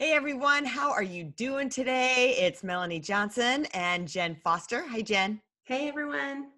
Hey everyone, how are you doing today? It's Melanie Johnson and Jen Foster. Hi Jen. Hey everyone.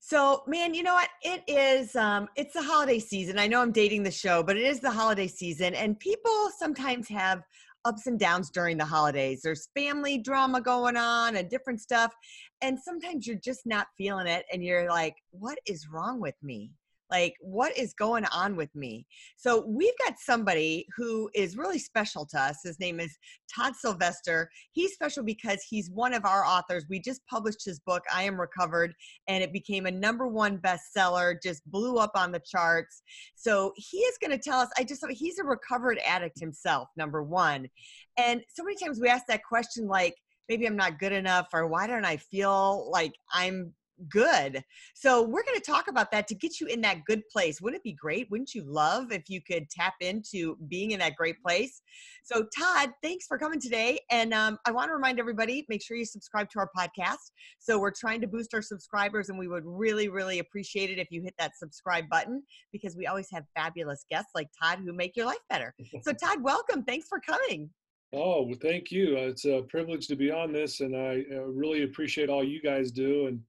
So, man, you know what? It is um it's the holiday season. I know I'm dating the show, but it is the holiday season and people sometimes have ups and downs during the holidays. There's family drama going on and different stuff. And sometimes you're just not feeling it and you're like, what is wrong with me? Like what is going on with me? So we've got somebody who is really special to us his name is todd sylvester he's special because he's one of our authors we just published his book i am recovered and it became a number one bestseller just blew up on the charts. So he is going to tell us i just he's a recovered addict himself number one and so many times we ask that question like maybe I'm not good enough or why don't I feel like I'm good. So we're going to talk about that to get you in that good place. Wouldn't it be great? Wouldn't you love if you could tap into being in that great place? So Todd, thanks for coming today. And um, I want to remind everybody, make sure you subscribe to our podcast. So we're trying to boost our subscribers and we would really, really appreciate it if you hit that subscribe button because we always have fabulous guests like Todd who make your life better. So Todd, welcome. Thanks for coming. Oh, well, thank you. It's a privilege to be on this, and I uh, really appreciate all you guys do. And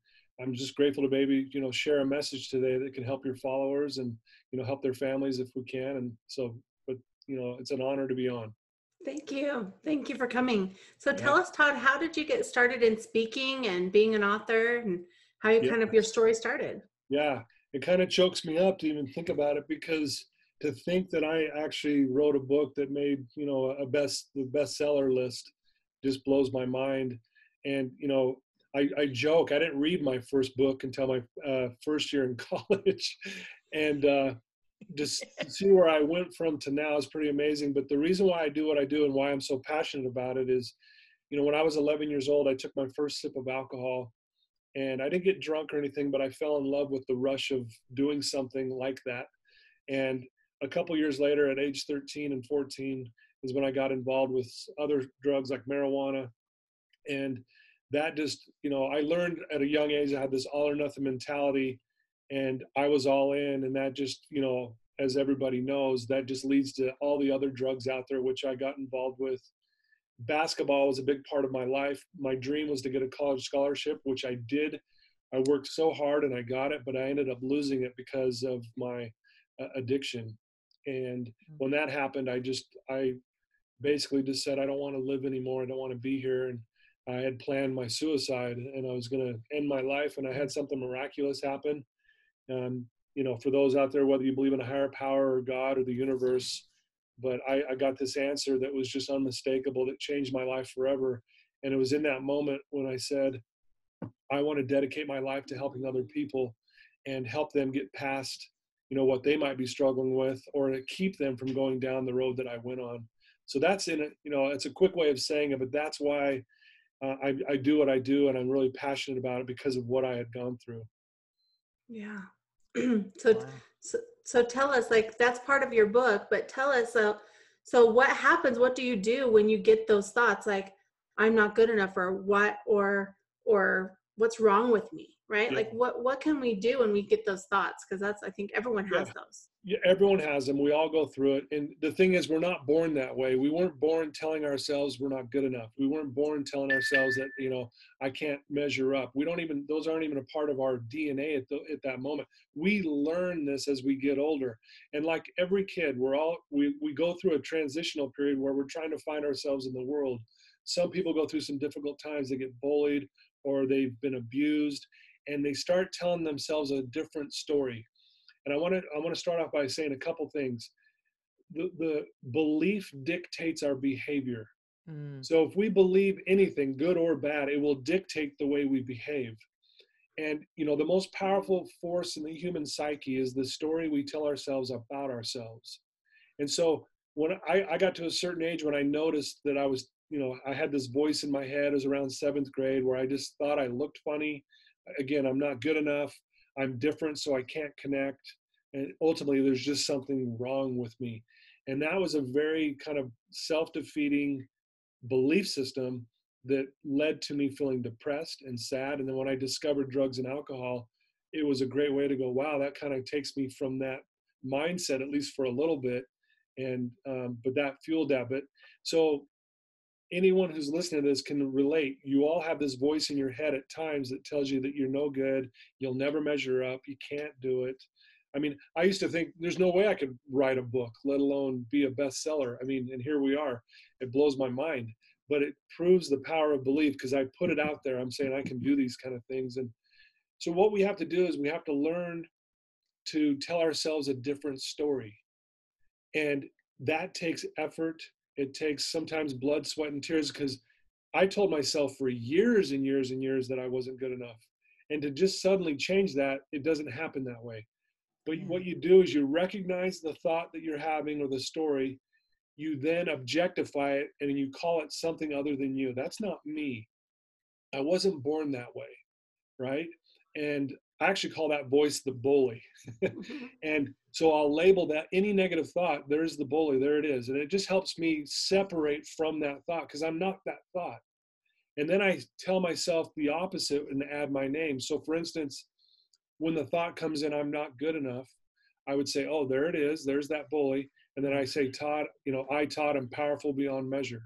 I'm just grateful to maybe you know share a message today that can help your followers and you know help their families if we can. And so, but you know, it's an honor to be on. Thank you. Thank you for coming. So tell us, Todd, how did you get started in speaking and being an author and how you yeah. kind of your story started? Yeah, it kind of chokes me up to even think about it because to think that I actually wrote a book that made, you know, a best the bestseller list just blows my mind. And, you know, I, I, joke I didn't read my first book until my uh, first year in college, and uh, just see where I went from to now is pretty amazing. But the reason why I do what I do and why I'm so passionate about it is, you know, when I was 11 years old, I took my first sip of alcohol, and I didn't get drunk or anything, but I fell in love with the rush of doing something like that. And a couple years later, at age 13 and 14, is when I got involved with other drugs like marijuana, and that just you know i learned at a young age i had this all or nothing mentality and i was all in and that just you know as everybody knows that just leads to all the other drugs out there which i got involved with. Basketball was a big part of my life. My dream was to get a college scholarship which i did. I worked so hard and i got it but i ended up losing it because of my uh, addiction. And mm. when that happened i just i basically just said i don't want to live anymore. I don't want to be here. And I had planned my suicide and I was going to end my life, and I had something miraculous happen. Um, you know, for those out there, whether you believe in a higher power or God or the universe, but I, I got this answer that was just unmistakable that changed my life forever. And it was in that moment when I said, I want to dedicate my life to helping other people and help them get past, you know, what they might be struggling with or to keep them from going down the road that I went on. So that's in it, you know, it's a quick way of saying it, but that's why uh, I, I do what I do and I'm really passionate about it because of what I had gone through. Yeah. so, wow. so, so tell us like that's part of your book, but tell us, so, so what happens? What do you do when you get those thoughts? Like, I'm not good enough or what, or, or what's wrong with me? Right. Yeah. Like what, what can we do when we get those thoughts? Cause that's, I think everyone has yeah. those yeah, everyone has them. We all go through it. And the thing is, we're not born that way. We weren't born telling ourselves we're not good enough. We weren't born telling ourselves that, you know, I can't measure up. We don't even, those aren't even a part of our DNA at, the, at that moment. We learn this as we get older. And like every kid, we're all, we, we go through a transitional period where we're trying to find ourselves in the world. Some people go through some difficult times. They get bullied or they've been abused and they start telling themselves a different story and I want to I want to start off by saying a couple things. The, the belief dictates our behavior. Mm. So if we believe anything, good or bad, it will dictate the way we behave. And you know, the most powerful force in the human psyche is the story we tell ourselves about ourselves. And so when I, I got to a certain age when I noticed that I was, you know, I had this voice in my head, as around seventh grade where I just thought I looked funny. Again, I'm not good enough. I'm different, so I can't connect. And ultimately, there's just something wrong with me. And that was a very kind of self defeating belief system that led to me feeling depressed and sad. And then when I discovered drugs and alcohol, it was a great way to go, wow, that kind of takes me from that mindset, at least for a little bit. And, um, but that fueled that. But so anyone who's listening to this can relate. You all have this voice in your head at times that tells you that you're no good, you'll never measure up, you can't do it. I mean, I used to think there's no way I could write a book, let alone be a bestseller. I mean, and here we are. It blows my mind, but it proves the power of belief because I put it out there. I'm saying I can do these kind of things. And so, what we have to do is we have to learn to tell ourselves a different story. And that takes effort. It takes sometimes blood, sweat, and tears because I told myself for years and years and years that I wasn't good enough. And to just suddenly change that, it doesn't happen that way. But what mm. you do is you recognize the thought that you're having or the story, you then objectify it and you call it something other than you. That's not me. I wasn't born that way, right? And I actually call that voice the bully. Mm-hmm. and so I'll label that any negative thought, there's the bully, there it is. And it just helps me separate from that thought because I'm not that thought. And then I tell myself the opposite and add my name. So, for instance, when the thought comes in, I'm not good enough, I would say, oh, there it is. There's that bully. And then I say, Todd, you know, I taught him powerful beyond measure,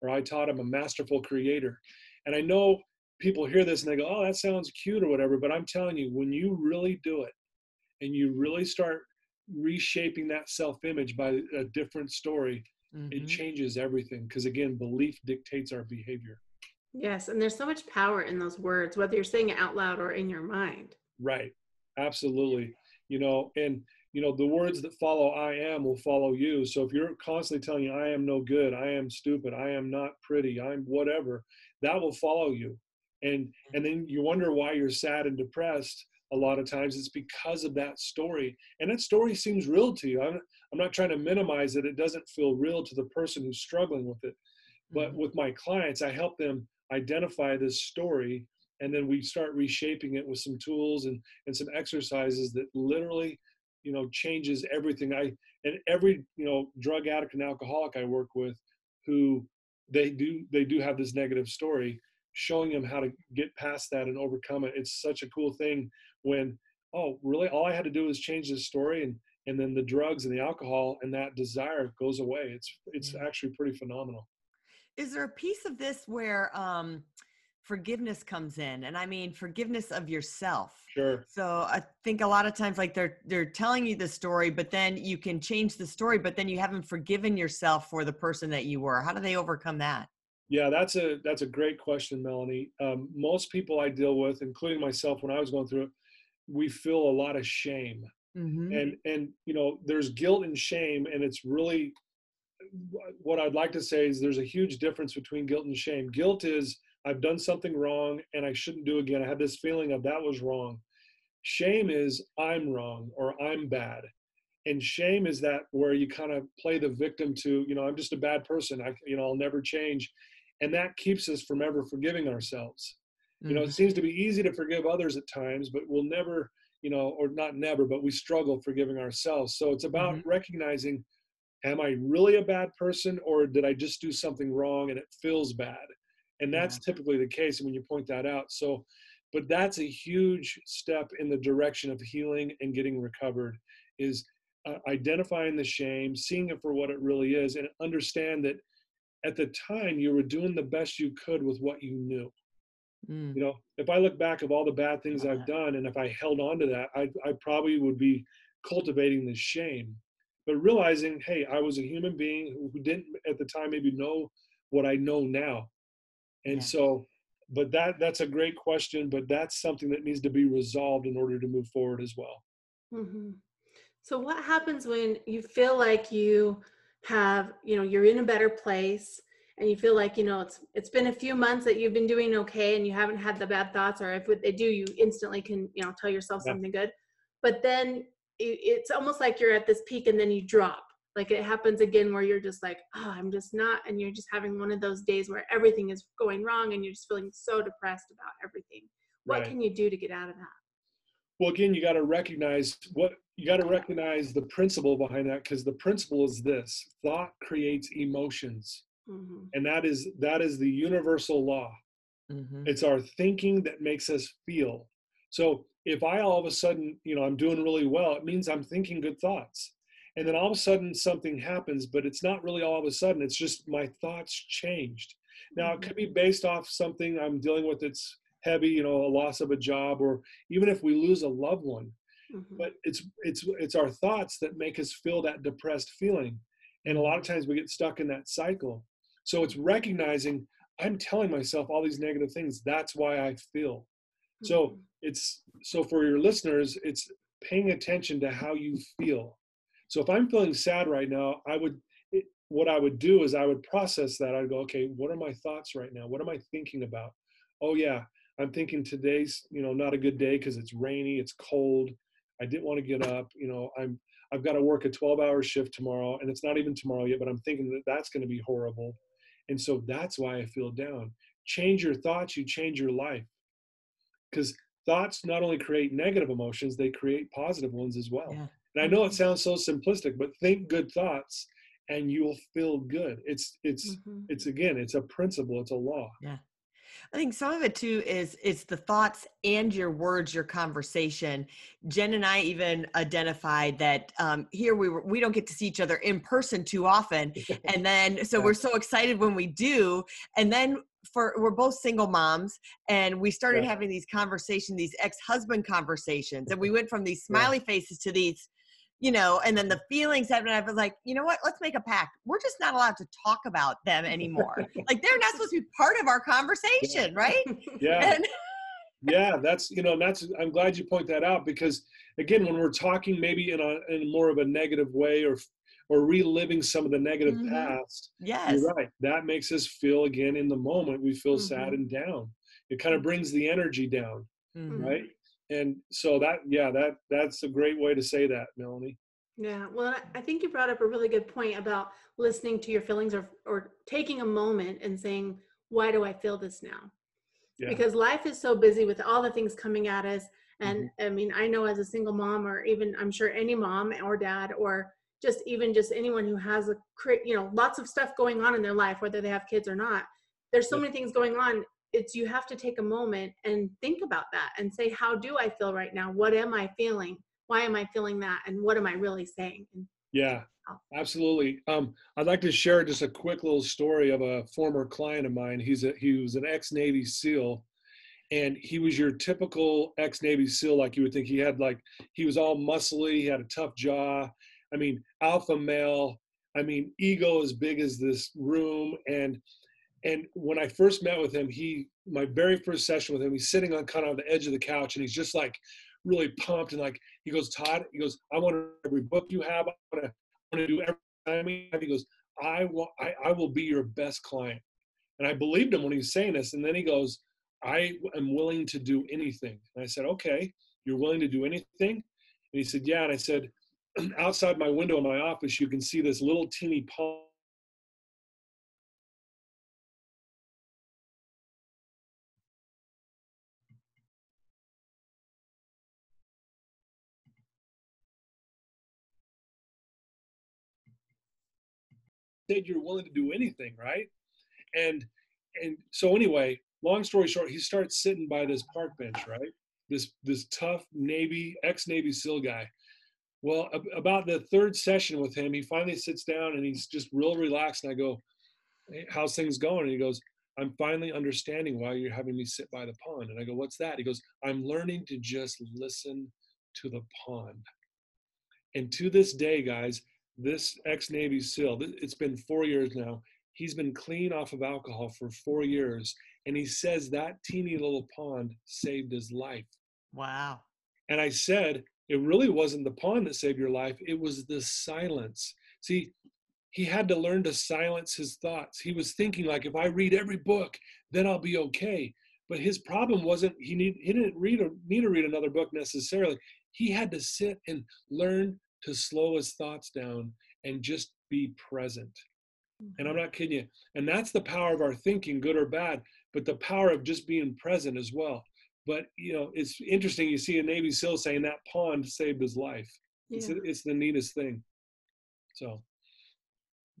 or I taught him a masterful creator. And I know people hear this and they go, oh, that sounds cute or whatever. But I'm telling you, when you really do it and you really start reshaping that self image by a different story, mm-hmm. it changes everything. Because again, belief dictates our behavior. Yes. And there's so much power in those words, whether you're saying it out loud or in your mind. Right. Absolutely. You know, and you know, the words that follow I am will follow you. So if you're constantly telling you I am no good, I am stupid, I am not pretty, I'm whatever, that will follow you. And and then you wonder why you're sad and depressed a lot of times. It's because of that story. And that story seems real to you. I'm, I'm not trying to minimize it. It doesn't feel real to the person who's struggling with it. But mm-hmm. with my clients i help them identify this story and then we start reshaping it with some tools and and some exercises that literally you know changes everything. I and every you know drug addict and alcoholic i work with who they do they do have this negative story showing them how to get past that and overcome it. It's such a cool thing when oh really all i had to do was change the story and and then the drugs and the alcohol and that desire goes away. It's it's actually pretty phenomenal. Is there a piece of this where um forgiveness comes in? And i mean forgiveness of yourself. Sure. So i think a lot of times like they're they're telling you the story but then you can change the story but then you haven't forgiven yourself for the person that you were. How do they overcome that yeah that's a that's a great question melanie um, most people i deal with including myself when i was going through it we feel a lot of shame mm-hmm. and and you know there's guilt and shame and it's really what i'd like to say is there's a huge difference between guilt and shame guilt is I've done something wrong and I shouldn't do again. I had this feeling of that was wrong. Shame is I'm wrong or I'm bad. And shame is that where you kind of play the victim to, you know, I'm just a bad person. I, you know, I'll never change. And that keeps us from ever forgiving ourselves. You know, it mm-hmm. seems to be easy to forgive others at times, but we'll never, you know, or not never, but we struggle forgiving ourselves. So it's about mm-hmm. recognizing, am I really a bad person or did I just do something wrong and it feels bad? and that's yeah. typically the case when you point that out so but that's a huge step in the direction of healing and getting recovered is uh, identifying the shame seeing it for what it really is and understand that at the time you were doing the best you could with what you knew mm. you know if i look back of all the bad things i've done and if i held on to that I, I probably would be cultivating the shame but realizing hey i was a human being who didn't at the time maybe know what i know now and yeah. so, but that that's a great question, but that's something that needs to be resolved in order to move forward as well. Mm-hmm. So what happens when you feel like you have, you know, you're in a better place and you feel like, you know, it's it's been a few months that you've been doing okay and you haven't had the bad thoughts or if they do, you instantly can, you know, tell yourself yeah. something good. But then it's almost like you're at this peak and then you drop like it happens again where you're just like oh i'm just not and you're just having one of those days where everything is going wrong and you're just feeling so depressed about everything what right. can you do to get out of that well again you got to recognize what you got to recognize the principle behind that because the principle is this thought creates emotions. Mm-hmm. and that is that is the universal law. Mm-hmm. it's our thinking that makes us feel. So if i all of a sudden you know i'm doing really well it means i'm thinking good thoughts. And then all of a sudden something happens but it's not really all of a sudden it's just my thoughts changed. Now it could be based off something i'm dealing with that's heavy you know a loss of a job or even if we lose a loved one mm-hmm. but it's it's it's our thoughts that make us feel that depressed feeling and a lot of times we get stuck in that cycle so it's recognizing i'm telling myself all these negative things that's why i feel mm-hmm. so it's so for your listeners it's paying attention to how you feel so if I'm feeling sad right now, I would it, what I would do is I would process that. I'd go, okay, what are my thoughts right now? What am I thinking about? Oh yeah, I'm thinking today's you know not a good day because it's rainy, it's cold. I didn't want to get up. You know, I'm I've got to work a 12-hour shift tomorrow, and it's not even tomorrow yet. But I'm thinking that that's going to be horrible, and so that's why I feel down. Change your thoughts, you change your life, because thoughts not only create negative emotions, they create positive ones as well. Yeah. And I know it sounds so simplistic, but think good thoughts and you'll feel good. It's it's mm-hmm. it's again, it's a principle, it's a law. Yeah. I think some of it too is it's the thoughts and your words, your conversation. Jen and I even identified that um, here we were, we don't get to see each other in person too often, and then so we're so excited when we do, and then for we're both single moms and we started yeah. having these conversations these ex-husband conversations and we went from these smiley faces to these you know, and then the feelings that I was like, you know what, let's make a pact. We're just not allowed to talk about them anymore. like they're not supposed to be part of our conversation, right? Yeah. And yeah, that's you know, that's I'm glad you point that out because again, when we're talking maybe in a in more of a negative way or or reliving some of the negative mm-hmm. past. Yes. You're right. That makes us feel again in the moment. We feel mm-hmm. sad and down. It kind of brings the energy down. Mm-hmm. Right and so that yeah that that's a great way to say that melanie yeah well i think you brought up a really good point about listening to your feelings or or taking a moment and saying why do i feel this now yeah. because life is so busy with all the things coming at us and mm-hmm. i mean i know as a single mom or even i'm sure any mom or dad or just even just anyone who has a you know lots of stuff going on in their life whether they have kids or not there's so many things going on it's you have to take a moment and think about that and say how do i feel right now? What am i feeling? Why am i feeling that? And what am i really saying? Yeah absolutely. Um, i'd like to share just a quick little story of a former client of mine. He's a he was an ex-navy seal and he was your typical ex-navy seal like you would think. He had like he was all muscly he had a tough jaw. I mean alpha male. I mean ego as big as this room and and when I first met with him, he my very first session with him, he's sitting on kind of the edge of the couch and he's just like really pumped and like he goes, Todd, he goes, I want every book you have, I want to, want to do everything. He goes, I will, I, I will be your best client. And I believed him when he was saying this. And then he goes, I am willing to do anything. And I said, okay, you're willing to do anything? And he said, yeah. And I said, outside my window in my office, you can see this little teeny pond said you're willing to do anything, right? And and so anyway, long story short, he starts sitting by this park bench, right? This this tough Navy ex Navy SEAL guy. Well, about the third session with him, he finally sits down and he's just real relaxed. And I go, hey, "How's things going?" And he goes, "I'm finally understanding why you're having me sit by the pond." And I go, "What's that?" He goes, "I'm learning to just listen to the pond." And to this day, guys, this ex-Navy SEAL, it's been four years now. He's been clean off of alcohol for four years, and he says that teeny little pond saved his life. Wow. And I said, it really wasn't the pond that saved your life, it was the silence. See, he had to learn to silence his thoughts. He was thinking like, if I read every book, then I'll be okay. But his problem wasn't he need he didn't read or need to read another book necessarily. He had to sit and learn to slow his thoughts down and just be present. And I'm Mm-hmm. not kidding you. And that's the power of our thinking, good or bad, but the power of just being present as well. But you know, it's interesting. You see a Navy SEAL saying that pond saved his life. It's, Yeah. it's the neatest thing. So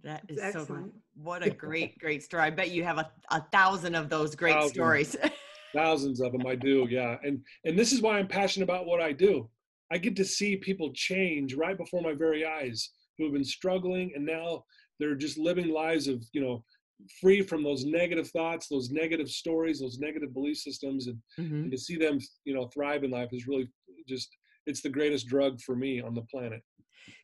that is It's so What a great, great story. I bet you have a, a thousand of those great Thousands. stories. thousands of them, I do. Yeah, and and this is why I'm passionate about what I do. I get to see people change right before my very eyes who have been struggling, and now they're just living lives of you know free from those negative thoughts, those negative stories, those negative belief systems, and, Mhm. and to see them you know thrive in life is really just it's the greatest drug for me on the planet.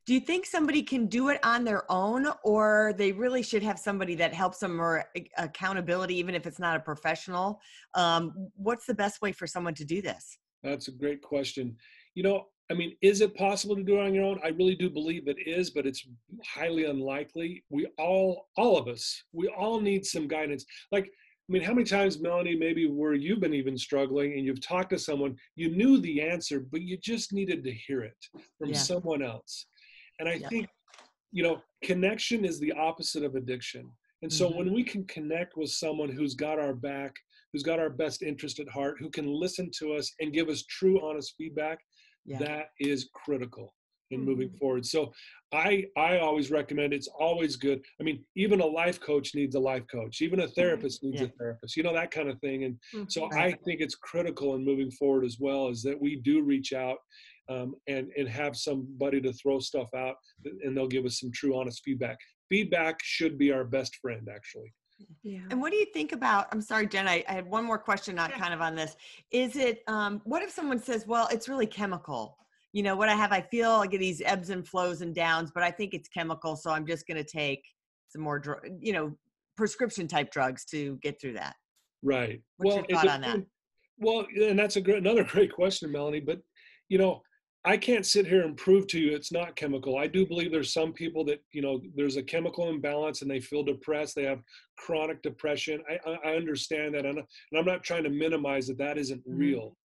Do you think somebody can do it on their own, or they really should have somebody that helps them or accountability, even if it's not a professional? Um, what's the best way for someone to do this? That's a great question. You know, I mean, is it possible to do it on your own? I really do believe it is, but it's highly unlikely. We all, all of us, we all need some guidance. Like, I mean, how many times, Melanie, maybe where you've been even struggling and you've talked to someone, you knew the answer, but you just needed to hear it from Yeah. someone else. And I Yeah. think, you know, connection is the opposite of addiction. And so Mhm. when we can connect with someone who's got our back, who's got our best interest at heart, who can listen to us and give us true, honest feedback, Yeah. that is critical in moving Mhm. forward. So I I always recommend it's always good. I mean, even a life coach needs a life coach. Even a therapist needs Yeah. a therapist. You know that kind of thing. And so Mhm. Right. I think it's critical in moving forward as well is that we do reach out um, and and have somebody to throw stuff out and they'll give us some true honest feedback. Feedback should be our best friend actually. Yeah. And what do you think about? I'm sorry, Jen. I, I had one more question not Yeah. kind of on this. Is it? Um, what if someone says, "Well, it's really chemical"? You know, what I have, I feel I get these ebbs and flows and downs, but I think it's chemical, so I'm just going to take some more, dr- you know, prescription type drugs to get through that. Right. What's your thought on that? Well, and that's a great, another great question, Melanie. But you know, I can't sit here and prove to you it's not chemical. I do believe there's some people that you know there's a chemical imbalance and they feel depressed. They have chronic depression. I I, understand that, and, I'm not trying to minimize that. That isn't Mhm. real.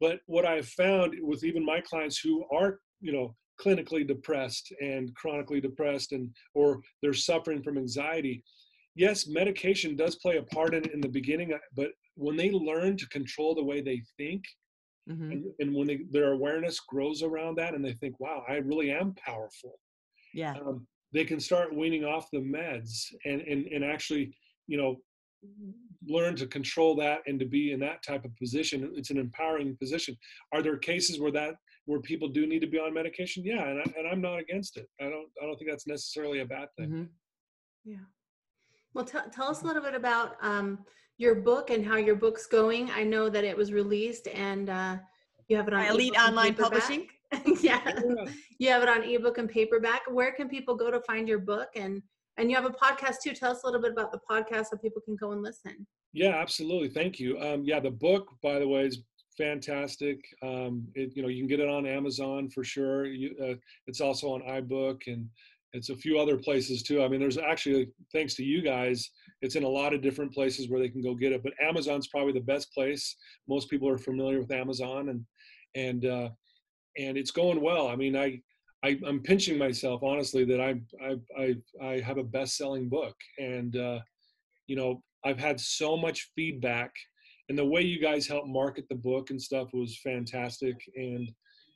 But what I've found with even my clients who are you know clinically depressed and chronically depressed and or they're suffering from anxiety yes medication does play a part in in the beginning but when they learn to control the way they think hmm and, and when they, their awareness grows around that and they think wow i really am powerful Yeah. um, they can start weaning off the meds and, and and actually you know learn to control that and to be in that type of position. It's an empowering position. Are there cases where that where people do need to be on medication? Yeah and, I, and i'm not against it. I don't i don't think that's necessarily a bad thing. Hmm Yeah. Well, tell tell us a little bit about um, your book and how your book's going. I know that it was released and uh, you have it on By Elite ebook and Online paperback. Publishing. yeah, Yeah. you have it on ebook and paperback. Where can people go to find your book? And and you have a podcast too. Tell us a little bit about the podcast so people can go and listen. Yeah, absolutely. Thank you. Um, yeah, the book, by the way, is fantastic. Um, it, you know, you can get it on Amazon for sure. You, uh, it's also on iBook and it's a few other places too. I mean, there's actually, thanks to you guys, it's in a lot of different places where they can go get it. But Amazon's probably the best place. Most people are familiar with Amazon, and and uh, and it's going well. I mean, I. I, I'm pinching myself honestly that I I I, I have a best-selling book, and uh, you know I've had so much feedback, and the way you guys helped market the book and stuff was fantastic, and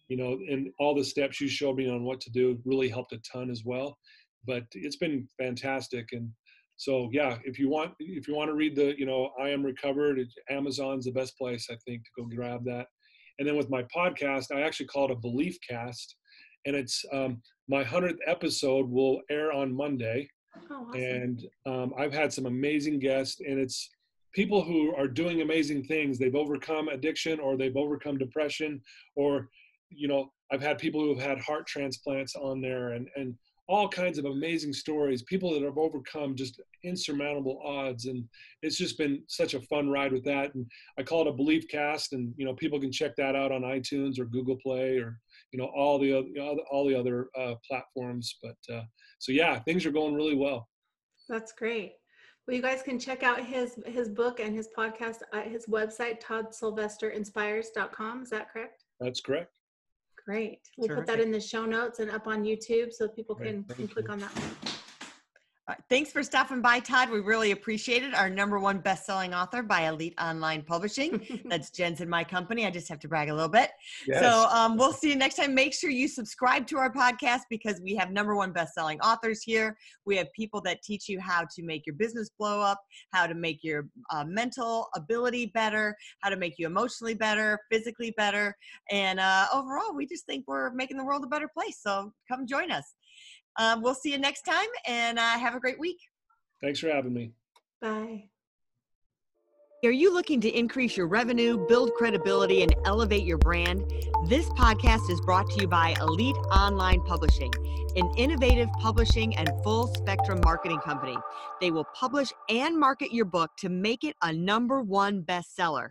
you know, and all the steps you showed me on what to do really helped a ton as well. But it's been fantastic, and so yeah, if you want if you want to read the you know I am recovered, Amazon's the best place I think to go grab that. And then with my podcast, I actually call it a belief cast, and it's um, my hundredth episode will air on Monday Oh, awesome. and um, I've had some amazing guests, and it's people who are doing amazing things. They've overcome addiction, or they've overcome depression, or you know, I've had people who have had heart transplants on there, and and all kinds of amazing stories. People that have overcome just insurmountable odds, and it's just been such a fun ride with that. And I call it a belief cast, and you know, people can check that out on iTunes or Google Play or you know all the other all the other uh, platforms. But uh, so yeah, things are going really well. That's great. Well, you guys can check out his his book and his podcast at his website, toddsylvesterinspires.com. Is that correct? That's correct. Great. We'll put that in the show notes and up on YouTube so people can, can click on that Uh, Thanks for stopping by, Todd. We really appreciate it. Our number one best-selling author by Elite Online Publishing. That's Jen's in my company. I just have to brag a little bit. Yes. So um, we'll see you next time. Make sure you subscribe to our podcast because we have number one best-selling authors here. We have people that teach you how to make your business blow up, how to make your uh, mental ability better, how to make you emotionally better, physically better, and uh, overall, we just think we're making the world a better place. So come join us. Um, we'll see you next time, and uh, have a great week. Thanks for having me. Bye. Are you looking to increase your revenue, build credibility, and elevate your brand? This podcast is brought to you by Elite Online Publishing, an innovative publishing and full spectrum marketing company. They will publish and market your book to make it a number one bestseller.